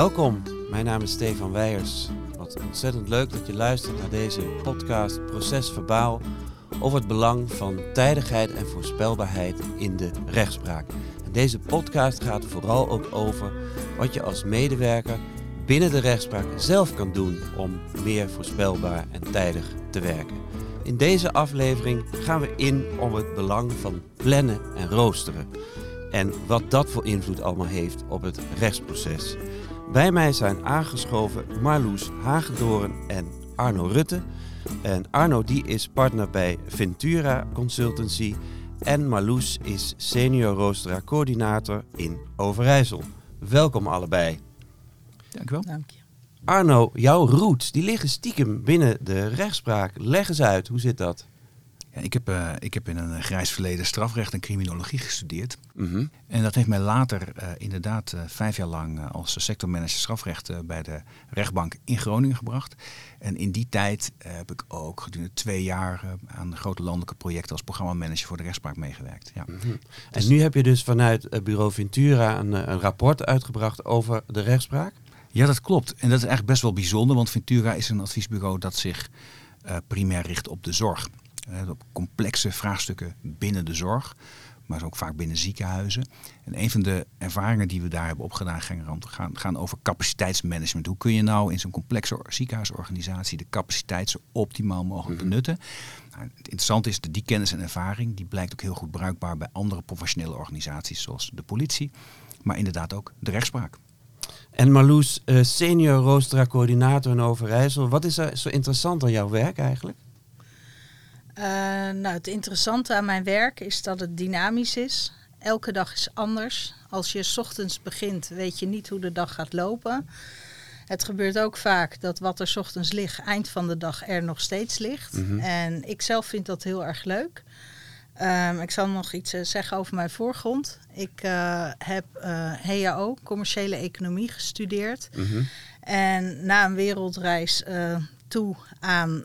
Welkom, mijn naam is Stefan Weijers. Wat ontzettend leuk dat je luistert naar deze podcast Proces Verbaal over het belang van tijdigheid en voorspelbaarheid in de rechtspraak. Deze podcast gaat vooral ook over wat je als medewerker binnen de rechtspraak zelf kan doen om meer voorspelbaar en tijdig te werken. In deze aflevering gaan we in op het belang van plannen en roosteren. En wat dat voor invloed allemaal heeft op het rechtsproces. Bij mij zijn aangeschoven Marloes Hagedoren en Arno Rutte. En Arno die is partner bij Ventura Consultancy. En Marloes is senior roosteraar coördinator in Overijssel. Welkom allebei. Dank u wel. Dank je. Arno, jouw roots die liggen stiekem binnen de rechtspraak. Leg eens uit, hoe zit dat? Ja, ik, heb, eh, ik heb in een grijs verleden strafrecht en criminologie gestudeerd. Mhm. En dat heeft mij later eh, inderdaad eh, vijf jaar lang als sectormanager strafrecht bij de rechtbank in Groningen gebracht. En in die tijd heb ik ook gedurende twee jaar aan grote landelijke projecten als programmamanager voor de rechtspraak meegewerkt. Ja. Mhm. En nu heb je dus vanuit bureau Ventura een, een rapport uitgebracht over de rechtspraak? Ja, dat klopt. En dat is eigenlijk best wel bijzonder, want Ventura is een adviesbureau dat zich primair richt op de zorg. Op complexe vraagstukken binnen de zorg, maar ook vaak binnen ziekenhuizen. En een van de ervaringen die we daar hebben opgedaan gaan, gaan over capaciteitsmanagement. Hoe kun je nou in zo'n complexe ziekenhuisorganisatie de capaciteit zo optimaal mogelijk benutten? Nou, het interessante is dat die kennis en ervaring die blijkt ook heel goed bruikbaar bij andere professionele organisaties zoals de politie, maar inderdaad ook de rechtspraak. En Marloes, uh, senior roosteraar coördinator in Overijssel. Wat is er zo interessant aan jouw werk eigenlijk? Uh, nou, het interessante aan mijn werk is dat het dynamisch is. Elke dag is anders. Als je s ochtends begint, weet je niet hoe de dag gaat lopen. Het gebeurt ook vaak dat wat er s ochtends ligt, eind van de dag er nog steeds ligt. Mhm. En ik zelf vind dat heel erg leuk. Um, ik zal nog iets uh, zeggen over mijn voorgrond. Ik uh, heb uh, HAO, commerciële economie, gestudeerd. Mhm. En na een wereldreis toe aan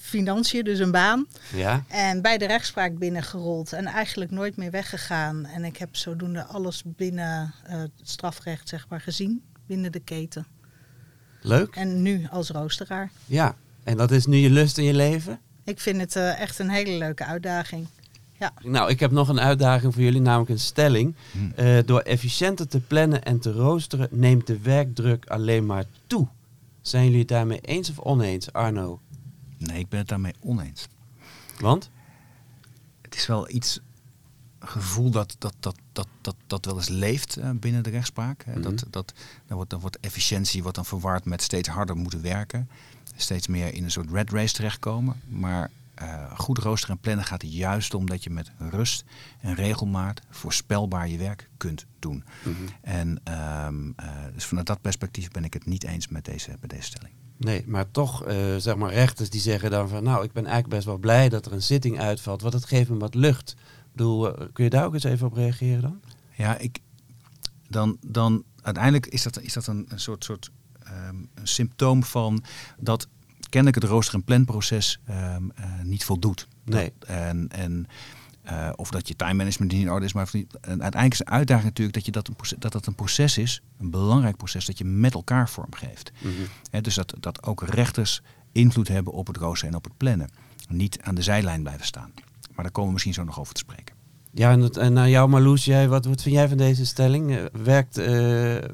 financiën, dus een baan. Ja. En bij de rechtspraak binnengerold en eigenlijk nooit meer weggegaan. En ik heb zodoende alles binnen het strafrecht zeg maar, gezien, binnen de keten. Leuk. En nu als roosteraar. Ja, en dat is nu je lust in je leven? Ik vind het uh, echt een hele leuke uitdaging. Ja. Nou, ik heb nog een uitdaging voor jullie, namelijk een stelling. Hmm. Uh, door efficiënter te plannen en te roosteren neemt de werkdruk alleen maar toe. Zijn jullie het daarmee eens of oneens, Arno? Nee, ik ben het daarmee oneens. Want? Het is wel iets gevoel dat dat, dat, dat, dat, dat wel eens leeft uh, binnen de rechtspraak. Mm -hmm. dat, dat, dan, wordt, dan wordt efficiëntie wordt dan verward met steeds harder moeten werken steeds meer in een soort red race terechtkomen. Maar uh, goed roosteren en plannen gaat juist om dat je met rust en regelmaat voorspelbaar je werk kunt doen. Mhm. Mm -hmm. En um, uh, dus vanuit dat perspectief ben ik het niet eens met deze, met deze stelling. Nee, maar toch, uh, zeg maar, rechters die zeggen dan van, nou, ik ben eigenlijk best wel blij dat er een zitting uitvalt, want het geeft me wat lucht. Ik bedoel, kun je daar ook eens even op reageren dan? Ja, ik, dan, dan uiteindelijk is dat, is dat een, een soort, soort um, een symptoom van dat kennelijk het rooster- en planproces um, uh, niet voldoet. Nee. Dat, en, en, uh, of dat je time management niet in orde is. Maar niet, uiteindelijk is de uitdaging natuurlijk dat, je dat, een proces, dat dat een proces is, een belangrijk proces, dat je met elkaar vormgeeft. Mm -hmm. He, dus dat, dat ook rechters invloed hebben op het roosteren en op het plannen. Niet aan de zijlijn blijven staan. Maar daar komen we misschien zo nog over te spreken. Ja, en, het, en naar jou Marloes, jij, wat, wat vind jij van deze stelling? Uh, werkt, uh,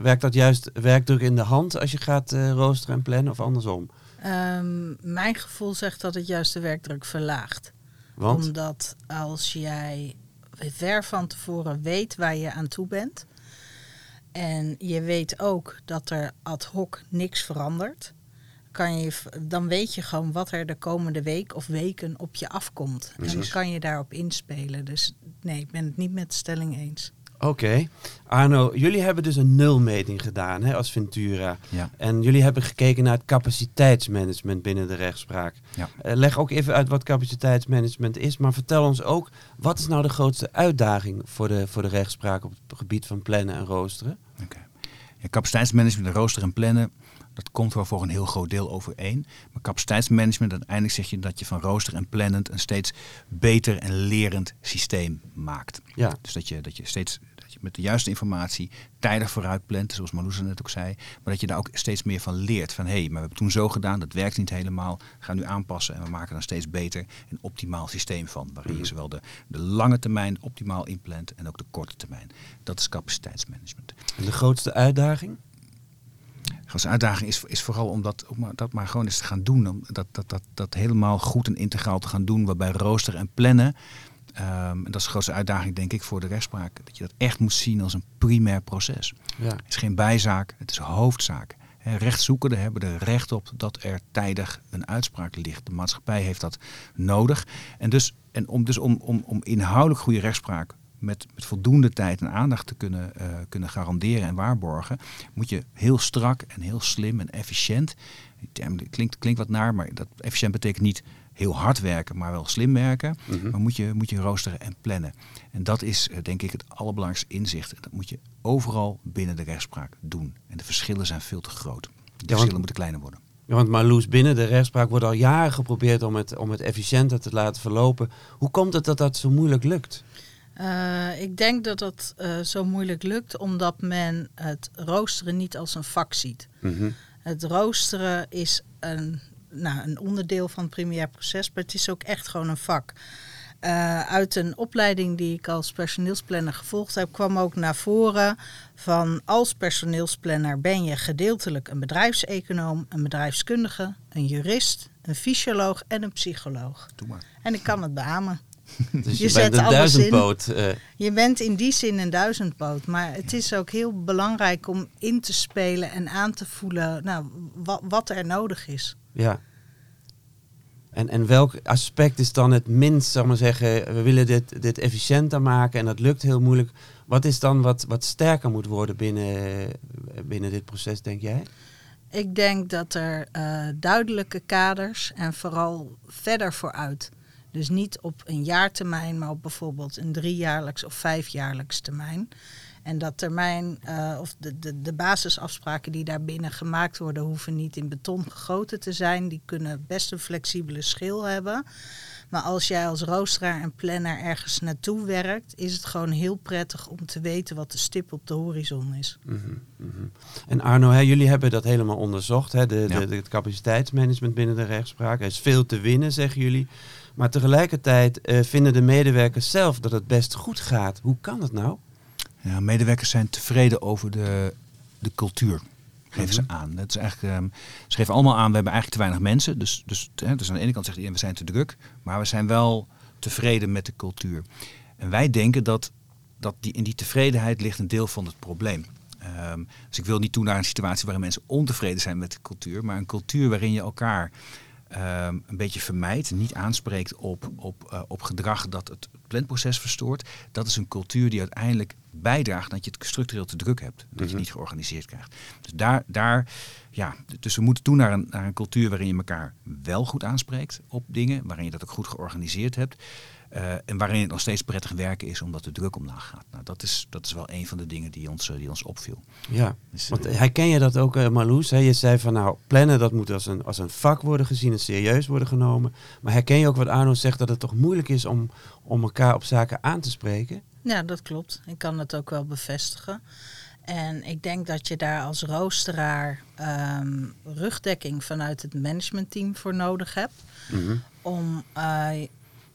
werkt dat juist werkdruk in de hand als je gaat uh, roosteren en plannen of andersom? Um, mijn gevoel zegt dat het juist de werkdruk verlaagt. Want? Omdat als jij ver van tevoren weet waar je aan toe bent... en je weet ook dat er ad hoc niks verandert... Kan je, dan weet je gewoon wat er de komende week of weken op je afkomt. Precies. En dan kan je daarop inspelen. Dus nee, ik ben het niet met de stelling eens. Oké. Okay. Arno, jullie hebben dus een nulmeting gedaan hè, als Ventura. Ja. En jullie hebben gekeken naar het capaciteitsmanagement binnen de rechtspraak. Ja. Uh, leg ook even uit wat capaciteitsmanagement is. Maar vertel ons ook, wat is nou de grootste uitdaging voor de, voor de rechtspraak op het gebied van plannen en roosteren? Okay. Ja, capaciteitsmanagement, roosteren en plannen dat komt wel voor een heel groot deel overeen. Maar capaciteitsmanagement, uiteindelijk zeg je dat je van rooster en plannend een steeds beter en lerend systeem maakt. Ja. Dus dat je, dat je steeds dat je met de juiste informatie tijdig vooruit plant, zoals Marloes net ook zei. Maar dat je daar ook steeds meer van leert. Van hé, hey, maar we hebben toen zo gedaan, dat werkt niet helemaal. We gaan nu aanpassen en we maken er een steeds beter en optimaal systeem van. Waarin je mhm. zowel de, de lange termijn optimaal inplant en ook de korte termijn. Dat is capaciteitsmanagement. En de grootste uitdaging? De uitdaging is, is vooral om dat, om dat maar gewoon eens te gaan doen. Om dat, dat, dat, dat helemaal goed en integraal te gaan doen. Waarbij rooster en plannen Um, en dat is de grootste uitdaging, denk ik, voor de rechtspraak. Dat je dat echt moet zien als een primair proces. Ja. Het is geen bijzaak, het is hoofdzaak. He, rechtszoekenden hebben er recht op dat er tijdig een uitspraak ligt. De maatschappij heeft dat nodig. En, dus, en om, dus om, om, om inhoudelijk goede rechtspraak met, met voldoende tijd en aandacht te kunnen, uh, kunnen garanderen en waarborgen, moet je heel strak en heel slim en efficiënt. Klinkt, klinkt wat naar, maar dat efficiënt betekent niet heel hard werken, maar wel slim werken. Mhm. Maar moet je, moet je roosteren en plannen. En dat is eh, denk ik het allerbelangrijkste inzicht. Dat moet je overal binnen de rechtspraak doen. En de verschillen zijn veel te groot. De verschillen moeten kleiner worden. Ja, want Marloes, binnen de rechtspraak wordt al jaren geprobeerd om het, om het efficiënter te laten verlopen. Hoe komt het dat dat zo moeilijk lukt? Uh, ik denk dat dat uh, zo moeilijk lukt omdat men het roosteren niet als een vak ziet. Mhm. Het roosteren is een nou, een onderdeel van het primair proces, maar het is ook echt gewoon een vak. Uh, uit een opleiding die ik als personeelsplanner gevolgd heb, kwam ook naar voren van als personeelsplanner ben je gedeeltelijk een bedrijfseconoom, een bedrijfskundige, een jurist, een fysioloog en een psycholoog. Doe maar. En ik kan het beamen. Dus je, je bent een duizendpoot. Uh. Je bent in die zin een duizendpoot. Maar het is ook heel belangrijk om in te spelen en aan te voelen nou, wat, wat er nodig is. Ja. En, en welk aspect is dan het minst, zeg maar zeggen, we willen dit, dit efficiënter maken en dat lukt heel moeilijk. Wat is dan wat, wat sterker moet worden binnen, binnen dit proces, denk jij? Ik denk dat er uh, duidelijke kaders en vooral verder vooruit. Dus niet op een jaartermijn, maar op bijvoorbeeld een driejaarlijks of vijfjaarlijks termijn. En dat termijn uh, of de, de, de basisafspraken die daarbinnen gemaakt worden, hoeven niet in beton gegoten te zijn. Die kunnen best een flexibele schil hebben. Maar als jij als roosteraar en planner ergens naartoe werkt, is het gewoon heel prettig om te weten wat de stip op de horizon is. Mm -hmm, En Arno, hè, jullie hebben dat helemaal onderzocht, hè, de, de, de, het capaciteitsmanagement binnen de rechtspraak. Er is veel te winnen, zeggen jullie. Maar tegelijkertijd uh, vinden de medewerkers zelf dat het best goed gaat. Hoe kan dat nou? Ja, medewerkers zijn tevreden over de, de cultuur. Geven ze mhm. aan. Dat is eigenlijk, um, ze geven allemaal aan, we hebben eigenlijk te weinig mensen. Dus, dus, hè, dus aan de ene kant zegt iedereen, we zijn te druk. Maar we zijn wel tevreden met de cultuur. En wij denken dat, dat die, in die tevredenheid ligt een deel van het probleem. Um, dus ik wil niet toe naar een situatie waarin mensen ontevreden zijn met de cultuur. Maar een cultuur waarin je elkaar um, een beetje vermijdt, niet aanspreekt op, op, uh, op gedrag dat het planproces verstoort. Dat is een cultuur die uiteindelijk bijdraagt dat je het structureel te druk hebt. Dat je mhm. niet georganiseerd krijgt. Dus daar, daar ja, dus we moeten toe naar een, naar een cultuur waarin je elkaar wel goed aanspreekt op dingen, waarin je dat ook goed georganiseerd hebt. Uh, en waarin het nog steeds prettig werken is omdat de druk omlaag gaat. Nou, dat is, dat is wel een van de dingen die ons, uh, die ons opviel. Ja, dus, want uh, herken je dat ook, Marloes? Hè? Je zei van nou, plannen dat moet als een, als een vak worden gezien en serieus worden genomen. Maar herken je ook wat Arno zegt, dat het toch moeilijk is om, om elkaar op zaken aan te spreken? Ja, dat klopt. Ik kan het ook wel bevestigen. En ik denk dat je daar als roosteraar um, rugdekking vanuit het managementteam voor nodig hebt. Mm -hmm. Om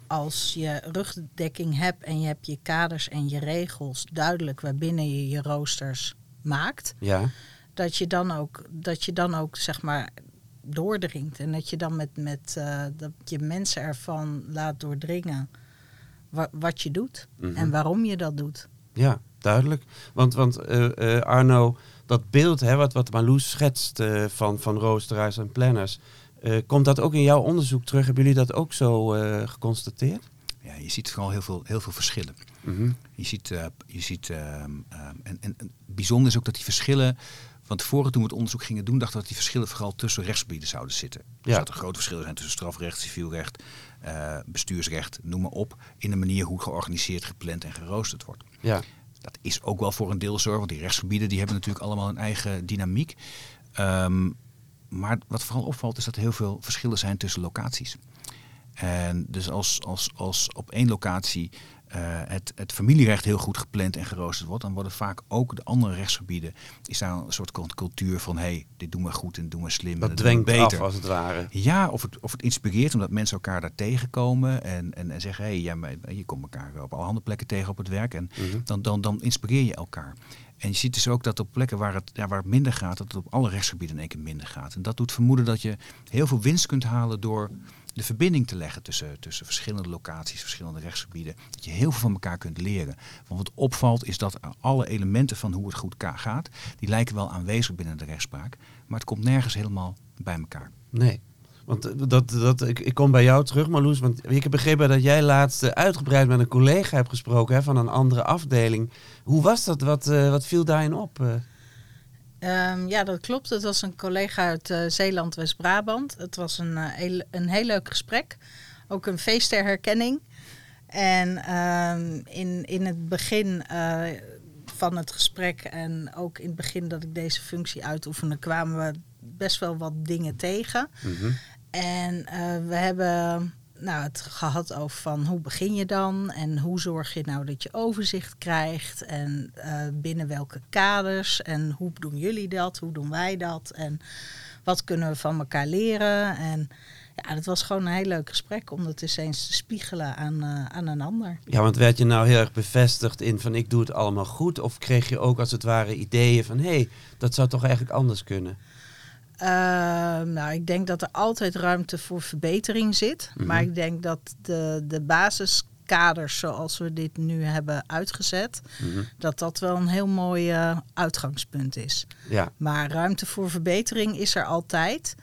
als je rugdekking hebt en je hebt je kaders en je regels duidelijk waarbinnen je je roosters maakt, ja. dat, je dan ook, dat je dan ook zeg maar doordringt en dat je dan met, met uh, dat je mensen ervan laat doordringen wa wat je doet mm -hmm. en waarom je dat doet. Ja, duidelijk. Want, want uh, uh, Arno, dat beeld hè, wat, wat Marloes schetst van, van roosteraars en planners, uh, komt dat ook in jouw onderzoek terug? Hebben jullie dat ook zo uh, geconstateerd? Ja, je ziet vooral heel veel, heel veel verschillen. Mm -hmm. Je ziet, uh, je ziet en, en, en, bijzonder is ook dat die verschillen. Van tevoren toen we het onderzoek gingen doen, dachten we dat die verschillen vooral tussen rechtsgebieden zouden zitten. Dus dat er grote verschillen zijn tussen strafrecht, civielrecht, bestuursrecht, noem maar op. In de manier hoe georganiseerd, gepland en geroosterd wordt. Ja. Dat is ook wel voor een deel zo, want die rechtsgebieden die hebben natuurlijk allemaal een eigen dynamiek. Um, maar wat vooral opvalt is dat er heel veel verschillen zijn tussen locaties. En dus als, als, als op één locatie eh, het, het familierecht heel goed gepland en geroosterd wordt, dan worden vaak ook de andere rechtsgebieden, is daar een soort cultuur van, hé, hey, dit doen we goed en doen we slim. Dat dwingt beter. af als het ware. Ja, of het, of het inspireert omdat mensen elkaar daar tegenkomen en, en, en zeggen, hé, hey, ja, je komt elkaar op allerhande plekken tegen op het werk en mhm. dan, dan, dan inspireer je elkaar. En je ziet dus ook dat op plekken waar het, ja, waar het minder gaat, dat het op alle rechtsgebieden in één keer minder gaat. En dat doet vermoeden dat je heel veel winst kunt halen door de verbinding te leggen tussen, tussen verschillende locaties, verschillende rechtsgebieden. Dat je heel veel van elkaar kunt leren. Want wat opvalt is dat alle elementen van hoe het goed gaat, die lijken wel aanwezig binnen de rechtspraak. Maar het komt nergens helemaal bij elkaar. Nee. Want eh, dat, dat, ik, ik kom bij jou terug, Marloes. Want ik heb begrepen dat jij laatst eh, uitgebreid met een collega hebt gesproken hè, van een andere afdeling. Hoe was dat? Wat, uh, wat viel daarin op? Um, ja, dat klopt. Het was een collega uit uh, Zeeland, West-Brabant. Het was een, uh, heel, een heel leuk gesprek. Ook een feest ter herkenning. En um, in, in het begin uh, van het gesprek en ook in het begin dat ik deze functie uitoefende, kwamen we best wel wat dingen tegen. Mm -hmm. En we hebben nou, het gehad over van hoe begin je dan en hoe zorg je nou dat je overzicht krijgt en uh, binnen welke kaders en hoe doen jullie dat, hoe doen wij dat en wat kunnen we van elkaar leren. En ja, dat was gewoon een heel leuk gesprek om dat eens eens te spiegelen aan, uh, aan een ander. Ja, want werd je nou heel erg bevestigd in van ik doe het allemaal goed of kreeg je ook als het ware ideeën van hé, hey, dat zou toch eigenlijk anders kunnen? Uh, nou, ik denk dat er altijd ruimte voor verbetering zit. Mhm. Maar ik denk dat de, de basiskaders zoals we dit nu hebben uitgezet, mhm. dat dat wel een heel mooi uh, uitgangspunt is. Ja. Maar ruimte voor verbetering is er altijd.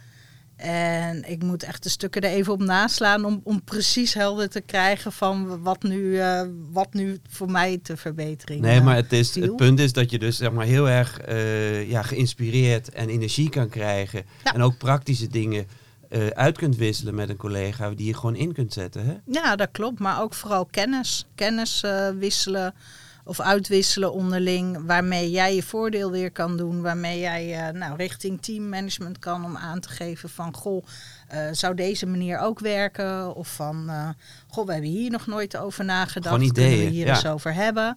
En ik moet echt de stukken er even op naslaan om, om precies helder te krijgen van wat nu, uh, wat nu voor mij te verbetering Nee, maar het, is, het punt is dat je dus zeg maar heel erg uh, ja, geïnspireerd en energie kan krijgen. En ook praktische dingen uh, uit kunt wisselen met een collega die je gewoon in kunt zetten. Hè? Ja, dat klopt. Maar ook vooral kennis. Kennis wisselen of uitwisselen onderling, waarmee jij je voordeel weer kan doen, waarmee jij uh, nou, richting teammanagement kan om aan te geven van goh, uh, zou deze manier ook werken? Of van uh, goh, we hebben hier nog nooit over nagedacht, Gewoon ideeën, kunnen we hier eens over hebben?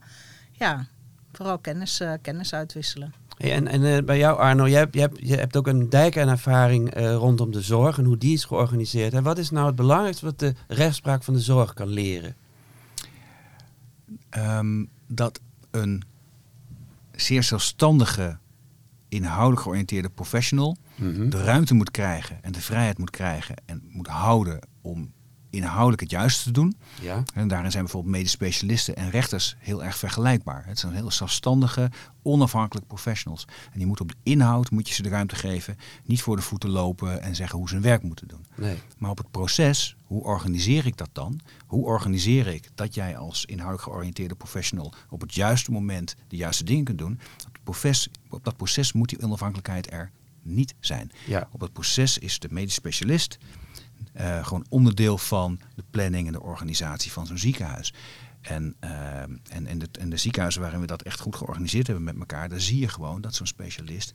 Ja, vooral kennis, kennis uitwisselen. Hey, en en bij jou Arno, jij hebt, je hebt, je hebt ook een dijk en ervaring rondom de zorg en hoe die is georganiseerd. En wat is nou het belangrijkste wat de rechtspraak van de zorg kan leren? Um, dat een zeer zelfstandige, inhoudelijk georiënteerde professional mhm. de ruimte moet krijgen en de vrijheid moet krijgen en moet houden om inhoudelijk het juiste te doen. Ja. En daarin zijn bijvoorbeeld medisch specialisten en rechters heel erg vergelijkbaar. Het zijn heel zelfstandige, onafhankelijke professionals. En die moeten op de inhoud moet je ze de ruimte geven, niet voor de voeten lopen en zeggen hoe ze hun werk moeten doen. Nee. Maar op het proces, hoe organiseer ik dat dan? Hoe organiseer ik dat jij als inhoudelijk georiënteerde professional op het juiste moment de juiste dingen kunt doen? Op, proces, op dat proces moet die onafhankelijkheid er niet zijn. Ja. Op het proces is de medisch specialist uh, gewoon onderdeel van de planning en de organisatie van zo'n ziekenhuis. En, uh, en, en, de, en de ziekenhuizen waarin we dat echt goed georganiseerd hebben met elkaar, daar zie je gewoon dat zo'n specialist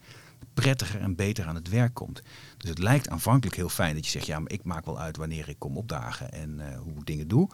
prettiger en beter aan het werk komt. Dus het lijkt aanvankelijk heel fijn dat je zegt, ja, maar ik maak wel uit wanneer ik kom opdagen en uh, hoe ik dingen doe.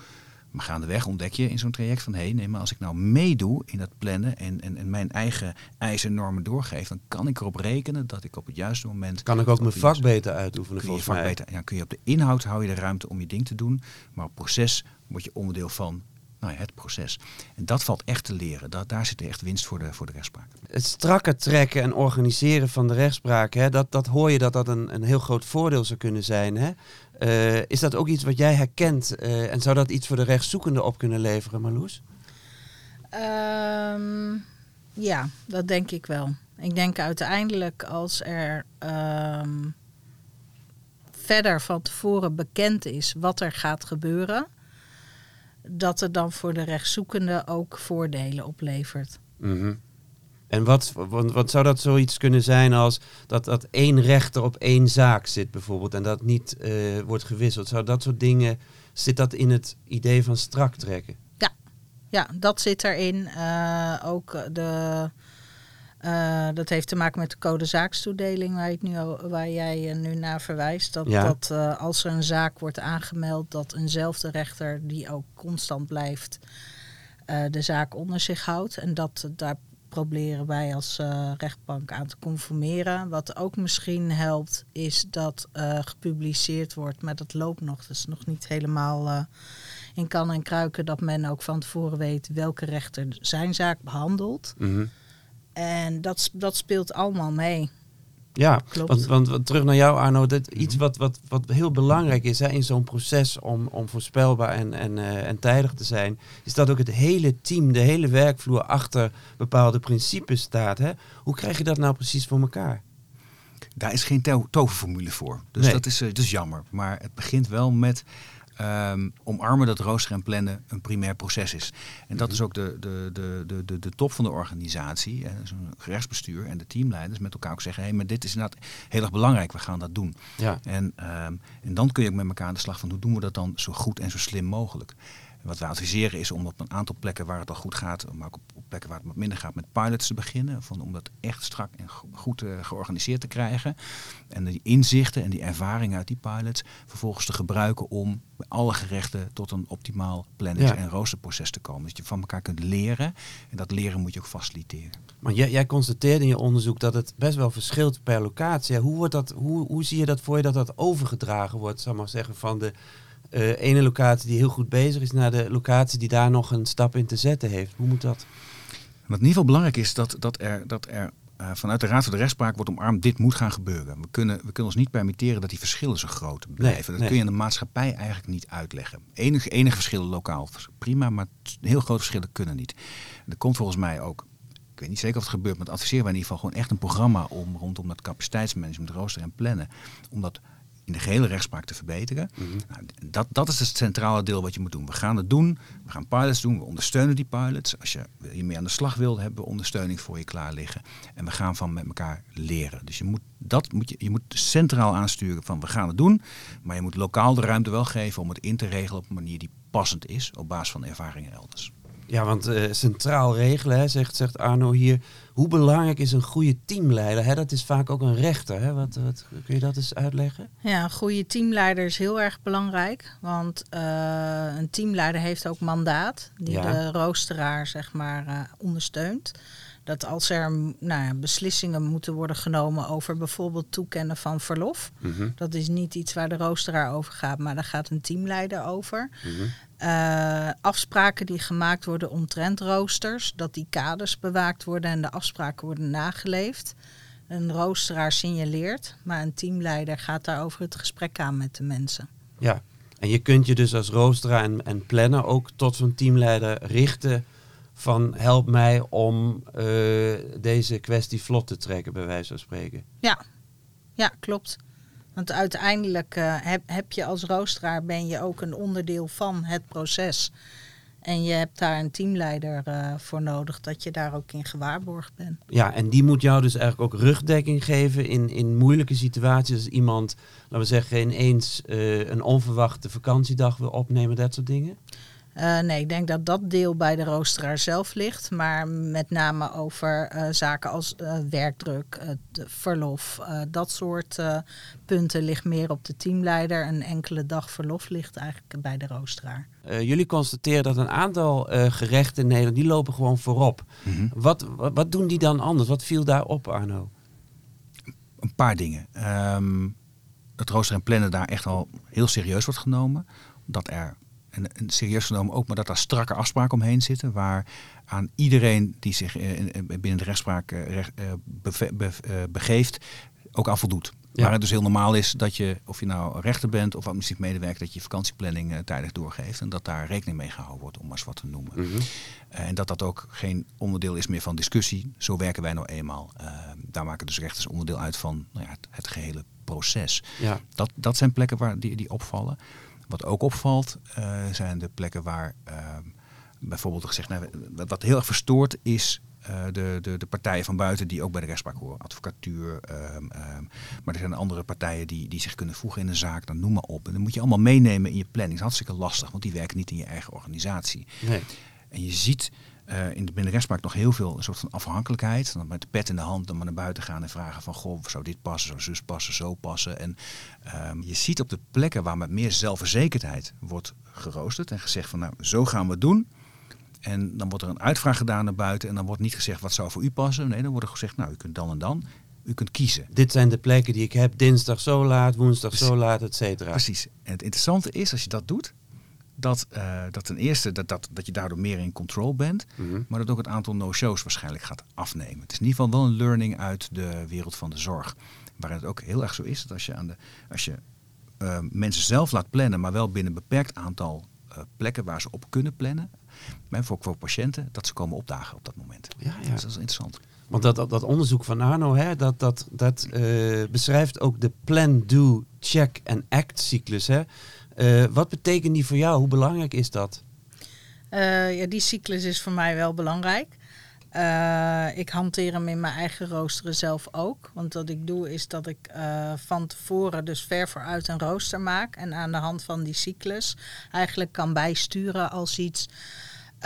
Maar gaandeweg ontdek je in zo'n traject van hé, hey, nee, maar als ik nou meedoe in dat plannen en, en, en mijn eigen eisen en normen doorgeef, dan kan ik erop rekenen dat ik op het juiste moment. Kan ik ook mijn vak beter uitoefenen volgens mij? Beter, ja, kun je op de inhoud hou je de ruimte om je ding te doen, maar op proces word je onderdeel van nou ja, het proces. En dat valt echt te leren. Dat, daar zit echt winst voor de, voor de rechtspraak. Het strakke trekken en organiseren van de rechtspraak, hè, dat, dat hoor je dat dat een, een heel groot voordeel zou kunnen zijn. Hè? Uh, is dat ook iets wat jij herkent uh, en zou dat iets voor de rechtszoekende op kunnen leveren, Marloes? Um, ja, dat denk ik wel. Ik denk uiteindelijk als er um, verder van tevoren bekend is wat er gaat gebeuren, dat het dan voor de rechtszoekende ook voordelen oplevert. Mm -hmm. En wat, wat, wat, zou dat zoiets kunnen zijn als dat, dat één rechter op één zaak zit bijvoorbeeld en dat niet uh, wordt gewisseld? Zou dat soort dingen, zit dat in het idee van strak trekken? Ja, ja dat zit erin. Uh, ook de, uh, dat heeft te maken met de code zaakstoedeling waar, nu, waar jij nu naar verwijst. Dat, ja. dat als er een zaak wordt aangemeld, dat eenzelfde rechter die ook constant blijft eh, de zaak onder zich houdt. En dat, daar proberen wij als rechtbank aan te conformeren. Wat ook misschien helpt, is dat gepubliceerd wordt, maar dat loopt nog. Dat is nog niet helemaal in kan en kruiken dat men ook van tevoren weet welke rechter zijn zaak behandelt. Mhm. En dat, dat speelt allemaal mee. Ja, Klopt. want, want, terug naar jou Arno, dat iets wat, wat, wat heel belangrijk is hè, in zo'n proces om, om voorspelbaar en, en, uh, en tijdig te zijn, is dat ook het hele team, de hele werkvloer achter bepaalde principes staat. Hè? Hoe krijg je dat nou precies voor elkaar? Daar is geen to toverformule voor. Dus Nee. dat, is, uh, dat is jammer. Maar het begint wel met um, omarmen dat roosteren en plannen een primair proces is. En dat is ook de, de, de, de, de, de top van de organisatie, zo'n gerechtsbestuur en de teamleiders met elkaar ook zeggen, hé, hey, maar dit is inderdaad heel erg belangrijk, we gaan dat doen. Ja. En, um, en dan kun je ook met elkaar aan de slag van hoe doen we dat dan zo goed en zo slim mogelijk. En wat we adviseren is om op een aantal plekken waar het al goed gaat, maar ook op, plekken waar het wat minder gaat, met pilots te beginnen. Van, om dat echt strak en goed uh, georganiseerd te krijgen. En die inzichten en die ervaringen uit die pilots vervolgens te gebruiken om bij alle gerechten tot een optimaal ja. en roosterproces te komen. Dat je van elkaar kunt leren en dat leren moet je ook faciliteren. Maar jij, jij constateerde in je onderzoek dat het best wel verschilt per locatie. Hoe, wordt dat, hoe, hoe zie je dat voor je dat dat overgedragen wordt, zal maar zeggen, van de uh, ene locatie die heel goed bezig is naar de locatie die daar nog een stap in te zetten heeft. Hoe moet dat? Wat in ieder geval belangrijk is dat, dat er, dat er uh, vanuit de Raad voor de Rechtspraak wordt omarmd, dit moet gaan gebeuren. We kunnen, we kunnen ons niet permitteren dat die verschillen zo groot blijven. Nee, dat nee. kun je aan de maatschappij eigenlijk niet uitleggen. Enige, enige verschillen lokaal, prima, maar heel grote verschillen kunnen niet. En er komt volgens mij ook ik weet niet zeker of het gebeurt, maar het adviseren wij in ieder geval gewoon echt een programma om rondom dat capaciteitsmanagement, rooster en plannen, om dat in de gehele rechtspraak te verbeteren. Mhm. Nou, dat, dat is het centrale deel wat je moet doen. We gaan het doen, we gaan pilots doen, we ondersteunen die pilots. Als je hiermee aan de slag wil, hebben we ondersteuning voor je klaar liggen. En we gaan van met elkaar leren. Dus je moet, dat moet je, je moet centraal aansturen van we gaan het doen, maar je moet lokaal de ruimte wel geven om het in te regelen op een manier die passend is op basis van ervaringen elders. Ja, want uh, centraal regelen, hè, zegt, zegt Arno hier. Hoe belangrijk is een goede teamleider? Hè? Dat is vaak ook een rechter. Hè? Wat, wat, kun je dat eens uitleggen? Ja, een goede teamleider is heel erg belangrijk. Want uh, een teamleider heeft ook mandaat. Die Ja. de roosteraar zeg maar uh, ondersteunt. Dat als er nou ja, beslissingen moeten worden genomen over bijvoorbeeld toekennen van verlof. Mhm. Dat is niet iets waar de roosteraar over gaat, maar daar gaat een teamleider over. Mhm. Uh, afspraken die gemaakt worden omtrent roosters, dat die kaders bewaakt worden en de afspraken worden nageleefd. Een roosteraar signaleert, maar een teamleider gaat daarover het gesprek aan met de mensen. Ja, en je kunt je dus als roosteraar en, en planner ook tot zo'n teamleider richten van help mij om uh, deze kwestie vlot te trekken, bij wijze van spreken. Ja, ja klopt. Want uiteindelijk uh, heb, heb, je als roosteraar ben je ook een onderdeel van het proces. En je hebt daar een teamleider uh, voor nodig, dat je daar ook in gewaarborgd bent. Ja, en die moet jou dus eigenlijk ook rugdekking geven in, in moeilijke situaties. Als iemand, laten we zeggen, ineens uh, een onverwachte vakantiedag wil opnemen, dat soort dingen. Uh, nee, ik denk dat dat deel bij de roosteraar zelf ligt. Maar met name over uh, zaken als uh, werkdruk, verlof, dat soort punten ligt meer op de teamleider. Een enkele dag verlof ligt eigenlijk bij de roosteraar. jullie constateren dat een aantal gerechten in Nederland, die lopen gewoon voorop. Mhm. Mm -hmm. wat, wat, wat, doen die dan anders? Wat viel daarop, Arno? Een paar dingen. Um, het rooster en plannen daar echt al heel serieus wordt genomen. Dat er en, en, serieus genomen ook, maar dat daar strakke afspraken omheen zitten, waar aan iedereen die zich in, binnen de rechtspraak recht, beve, be, begeeft, ook aan voldoet. Ja. Waar het dus heel normaal is dat je, of je nou rechter bent of administratief medewerker, dat je je vakantieplanning uh, tijdig doorgeeft en dat daar rekening mee gehouden wordt, om maar eens wat te noemen. Mm -hmm. uh, en dat dat ook geen onderdeel is meer van discussie. Zo werken wij nou eenmaal. Uh, daar maken dus rechters onderdeel uit van nou ja, het, het, gehele proces. Ja. Dat, dat zijn plekken waar die, die opvallen. Wat ook opvalt, uh, zijn de plekken waar uh, bijvoorbeeld gezegd, nou, wat heel erg verstoort is uh, de, de, de partijen van buiten die ook bij de rechtspraak horen. Advocatuur, um, um, maar er zijn andere partijen die, die zich kunnen voegen in een zaak, dan noem maar op. En dan moet je allemaal meenemen in je planning. Dat is hartstikke lastig, want die werken niet in je eigen organisatie. Nee. En je ziet uh, in de binnen de rechtspraak nog heel veel een soort van afhankelijkheid. Dan met de pet in de hand dan maar naar buiten gaan en vragen van... goh, zou dit passen, zou zus passen, zo passen. En um, je ziet op de plekken waar met meer zelfverzekerdheid wordt geroosterd... en gezegd van nou, zo gaan we het doen... En dan wordt er een uitvraag gedaan naar buiten. En dan wordt niet gezegd wat zou voor u passen. Nee, dan wordt er gezegd, nou, u kunt dan en dan. U kunt kiezen. Dit zijn de plekken die ik heb. Dinsdag zo laat, woensdag zo laat, et cetera. Precies. En het interessante is, als je dat doet, dat, uh, dat ten eerste dat, dat, dat je daardoor meer in control bent, Mhm. maar dat ook het aantal no-shows waarschijnlijk gaat afnemen. Het is in ieder geval wel een learning uit de wereld van de zorg. Waarin het ook heel erg zo is dat als je, aan de, als je uh, mensen zelf laat plannen, maar wel binnen een beperkt aantal uh, plekken waar ze op kunnen plannen, maar voor, voor patiënten, dat ze komen opdagen op dat moment. Ja, ja. Dus dat is interessant. Want dat, dat, dat onderzoek van Arno, hè, dat, dat, dat uh, beschrijft ook de plan, do, check en act cyclus. Hè. Uh, wat betekent die voor jou? Hoe belangrijk is dat? Uh, ja, die cyclus is voor mij wel belangrijk. Uh, ik hanteer hem in mijn eigen roosteren zelf ook. Want wat ik doe is dat ik van tevoren dus ver vooruit een rooster maak. En aan de hand van die cyclus eigenlijk kan bijsturen als iets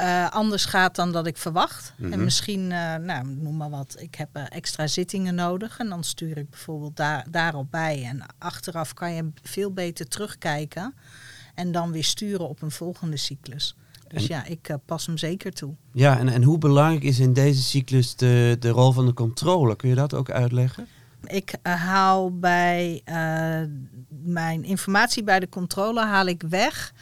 uh, anders gaat dan dat ik verwacht. Mhm. Mm -hmm. En misschien, nou, noem maar wat, ik heb extra zittingen nodig. En dan stuur ik bijvoorbeeld daar, daarop bij. En achteraf kan je veel beter terugkijken. En dan weer sturen op een volgende cyclus. Dus en, ja, ik pas hem zeker toe. Ja, en, en hoe belangrijk is in deze cyclus de, de rol van de controle? Kun je dat ook uitleggen? Ik haal bij mijn informatie bij de controle haal ik weg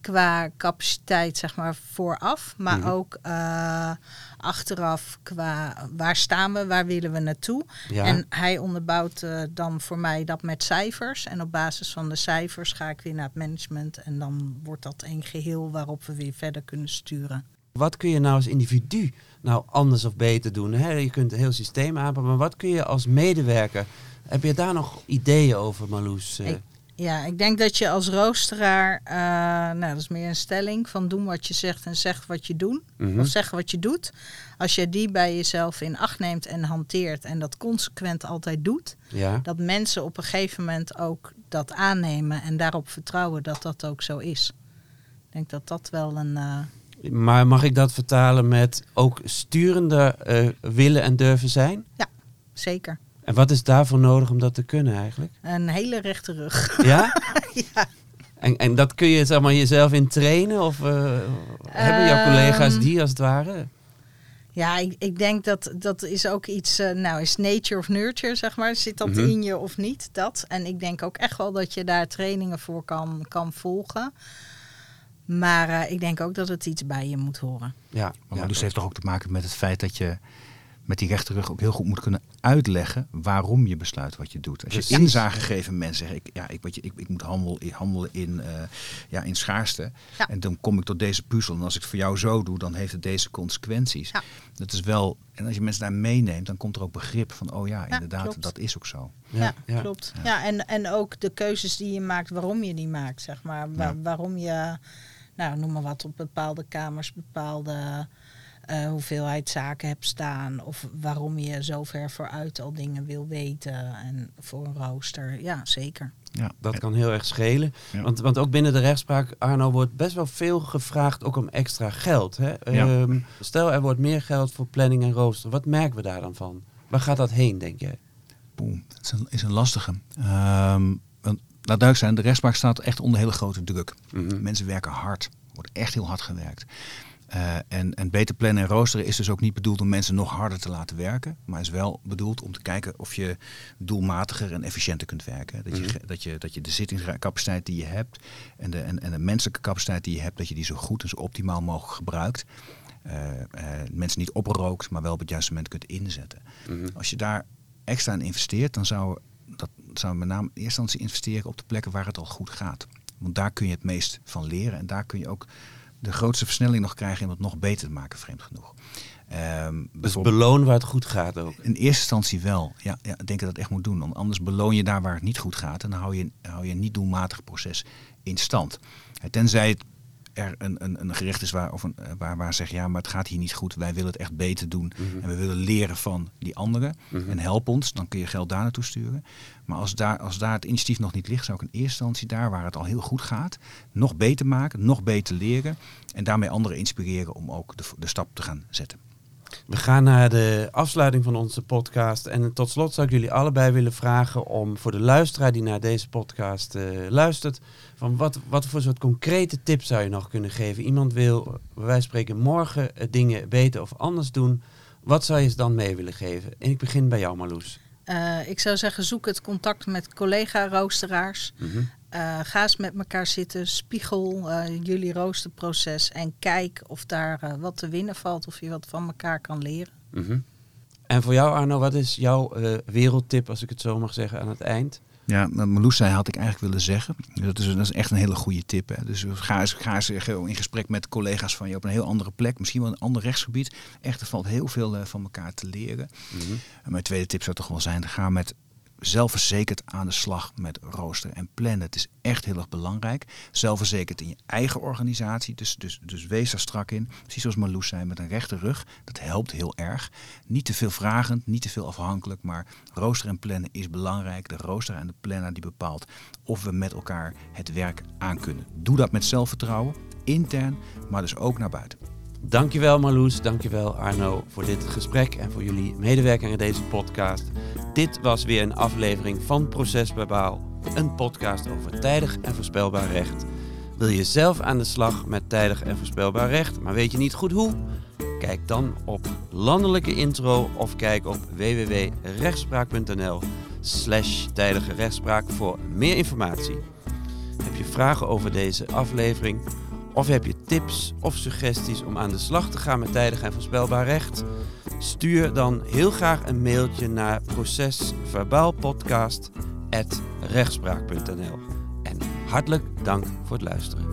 qua capaciteit, zeg maar, vooraf. Maar Mhm. ook uh, achteraf qua waar staan we, waar willen we naartoe. Ja. En hij onderbouwt uh, dan voor mij dat met cijfers. En op basis van de cijfers ga ik weer naar het management. En dan wordt dat een geheel waarop we weer verder kunnen sturen. Wat kun je nou als individu nou anders of beter doen? Hè? Je kunt het heel systeem aanpakken, maar wat kun je als medewerker... Heb je daar nog ideeën over, Marloes? Ik, ja, ik denk dat je als roosteraar, uh, nou dat is meer een stelling, van doen wat je zegt en zeg wat je doet. Mhm. Mm -hmm. Of zeg wat je doet. Als je die bij jezelf in acht neemt en hanteert en dat consequent altijd doet, ja. dat mensen op een gegeven moment ook dat aannemen en daarop vertrouwen dat dat ook zo is. Ik denk dat dat wel een... Uh, maar mag ik dat vertalen met ook sturende uh, willen en durven zijn? Ja, zeker. En wat is daarvoor nodig om dat te kunnen eigenlijk? Een hele rechte rug. Ja? ja. En, en dat kun je zeg maar, jezelf in trainen? Of uh, hebben jouw collega's Ehm, die als het ware? Ja, ik, ik denk dat dat is ook iets, uh, nou is nature of nurture, zeg maar. Zit dat Mhm. in je of niet? Dat. En ik denk ook echt wel dat je daar trainingen voor kan, kan volgen. Maar uh, ik denk ook dat het iets bij je moet horen. Ja, Maar ja, dus heeft toch ook te maken met het feit dat je met die rechterrug ook heel goed moet kunnen uitleggen waarom je besluit wat je doet. Als je Precies. inzage geeft aan mensen, zeg ik, ja, ik, weet je, ik, ik moet handel, handelen in, uh, ja, in schaarste. Ja. En dan kom ik tot deze puzzel. En als ik het voor jou zo doe, dan heeft het deze consequenties. Ja. Dat is wel, en als je mensen daar meeneemt, dan komt er ook begrip van, oh ja, Ja, inderdaad, klopt. dat is ook zo. Ja, ja. klopt. Ja. en, en ook de keuzes die je maakt, waarom je die maakt, zeg maar. Wa- Ja. Waarom je, nou noem maar wat, op bepaalde kamers bepaalde uh, hoeveelheid zaken hebt staan. Of waarom je zo ver vooruit al dingen wil weten. En voor een rooster, ja, zeker. Ja, Dat kan heel erg schelen. Ja. Want, want ook binnen de rechtspraak, Arno, wordt best wel veel gevraagd ook om extra geld. Hè? Ja. Ehm, stel, er wordt meer geld voor planning en rooster. Wat merken we daar dan van? Waar gaat dat heen, denk jij? Boem, dat is een, is een lastige. Um, want, laat duidelijk zijn, de rechtspraak staat echt onder hele grote druk. Mhm. Mensen werken hard. Er wordt echt heel hard gewerkt. Uh, en, en beter plannen en roosteren is dus ook niet bedoeld om mensen nog harder te laten werken. Maar is wel bedoeld om te kijken of je doelmatiger en efficiënter kunt werken. Dat, je, Mhm. dat, je, dat je de zittingscapaciteit die je hebt en de, en, en de menselijke capaciteit die je hebt, dat je die zo goed en zo optimaal mogelijk gebruikt. Uh, uh, mensen niet oprookt, maar wel op het juiste moment kunt inzetten. Mhm. Als je daar extra in investeert, dan zou dat zou met name in eerste instantie investeren op de plekken waar het al goed gaat. Want daar kun je het meest van leren en daar kun je ook de grootste versnelling nog krijgen om het nog beter te maken, vreemd genoeg. Um, dus beloon waar het goed gaat ook. In eerste instantie wel. Ja, ja, ik denk dat dat echt moet doen. Want anders beloon je daar waar het niet goed gaat. En dan hou je, hou je een niet doelmatig proces in stand. Tenzij er een, een, een gerecht is waar, of een, waar, waar zeg ja, maar het gaat hier niet goed. Wij willen het echt beter doen. Mhm. En we willen leren van die anderen. Mhm. En help ons. Dan kun je geld daar naartoe sturen. Maar als daar, als daar het initiatief nog niet ligt, zou ik in eerste instantie daar waar het al heel goed gaat, nog beter maken, nog beter leren. En daarmee anderen inspireren om ook de, de stap te gaan zetten. We gaan naar de afsluiting van onze podcast. En tot slot zou ik jullie allebei willen vragen om voor de luisteraar die naar deze podcast uh, luistert, van wat, wat voor soort concrete tips zou je nog kunnen geven? Iemand wil, wij spreken, morgen dingen beter of anders doen. Wat zou je ze dan mee willen geven? En ik begin bij jou, Marloes. Uh, ik zou zeggen, zoek het contact met collega-roosteraars. Mm -hmm. Uh, ga eens met elkaar zitten, spiegel uh, jullie roosterproces en kijk of daar wat te winnen valt, of je wat van elkaar kan leren. Mm -hmm. En voor jou, Arno, wat is jouw wereldtip, als ik het zo mag zeggen, aan het eind? Ja, Marloes zei had ik eigenlijk willen zeggen. Dat is, dat is echt een hele goede tip. Hè. Dus ga eens, ga eens in gesprek met collega's van je op een heel andere plek. Misschien wel een ander rechtsgebied. Echt, er valt heel veel uh, van elkaar te leren. Mm -hmm. En mijn tweede tip zou toch wel zijn, ga met zelfverzekerd aan de slag met rooster en plannen. Het is echt heel erg belangrijk. Zelfverzekerd in je eigen organisatie. Dus, dus, dus wees daar strak in. Precies zoals Marloes zei, met een rechte rug. Dat helpt heel erg. Niet te veel vragend, niet te veel afhankelijk. Maar rooster en plannen is belangrijk. De rooster en de planner die bepaalt of we met elkaar het werk aan kunnen. Doe dat met zelfvertrouwen. Intern, maar dus ook naar buiten. Dankjewel Marloes, dankjewel Arno voor dit gesprek en voor jullie medewerking aan deze podcast. Dit was weer een aflevering van Proces Verbaal, een podcast over tijdig en voorspelbaar recht. Wil je zelf aan de slag met tijdig en voorspelbaar recht, maar weet je niet goed hoe? Kijk dan op landelijke intro of kijk op www.rechtspraak.nl slash tijdige rechtspraak voor meer informatie. Heb je vragen over deze aflevering? Of heb je tips of suggesties om aan de slag te gaan met tijdig en voorspelbaar recht? Stuur dan heel graag een mailtje naar procesverbaalpodcast.rechtspraak.nl. En hartelijk dank voor het luisteren.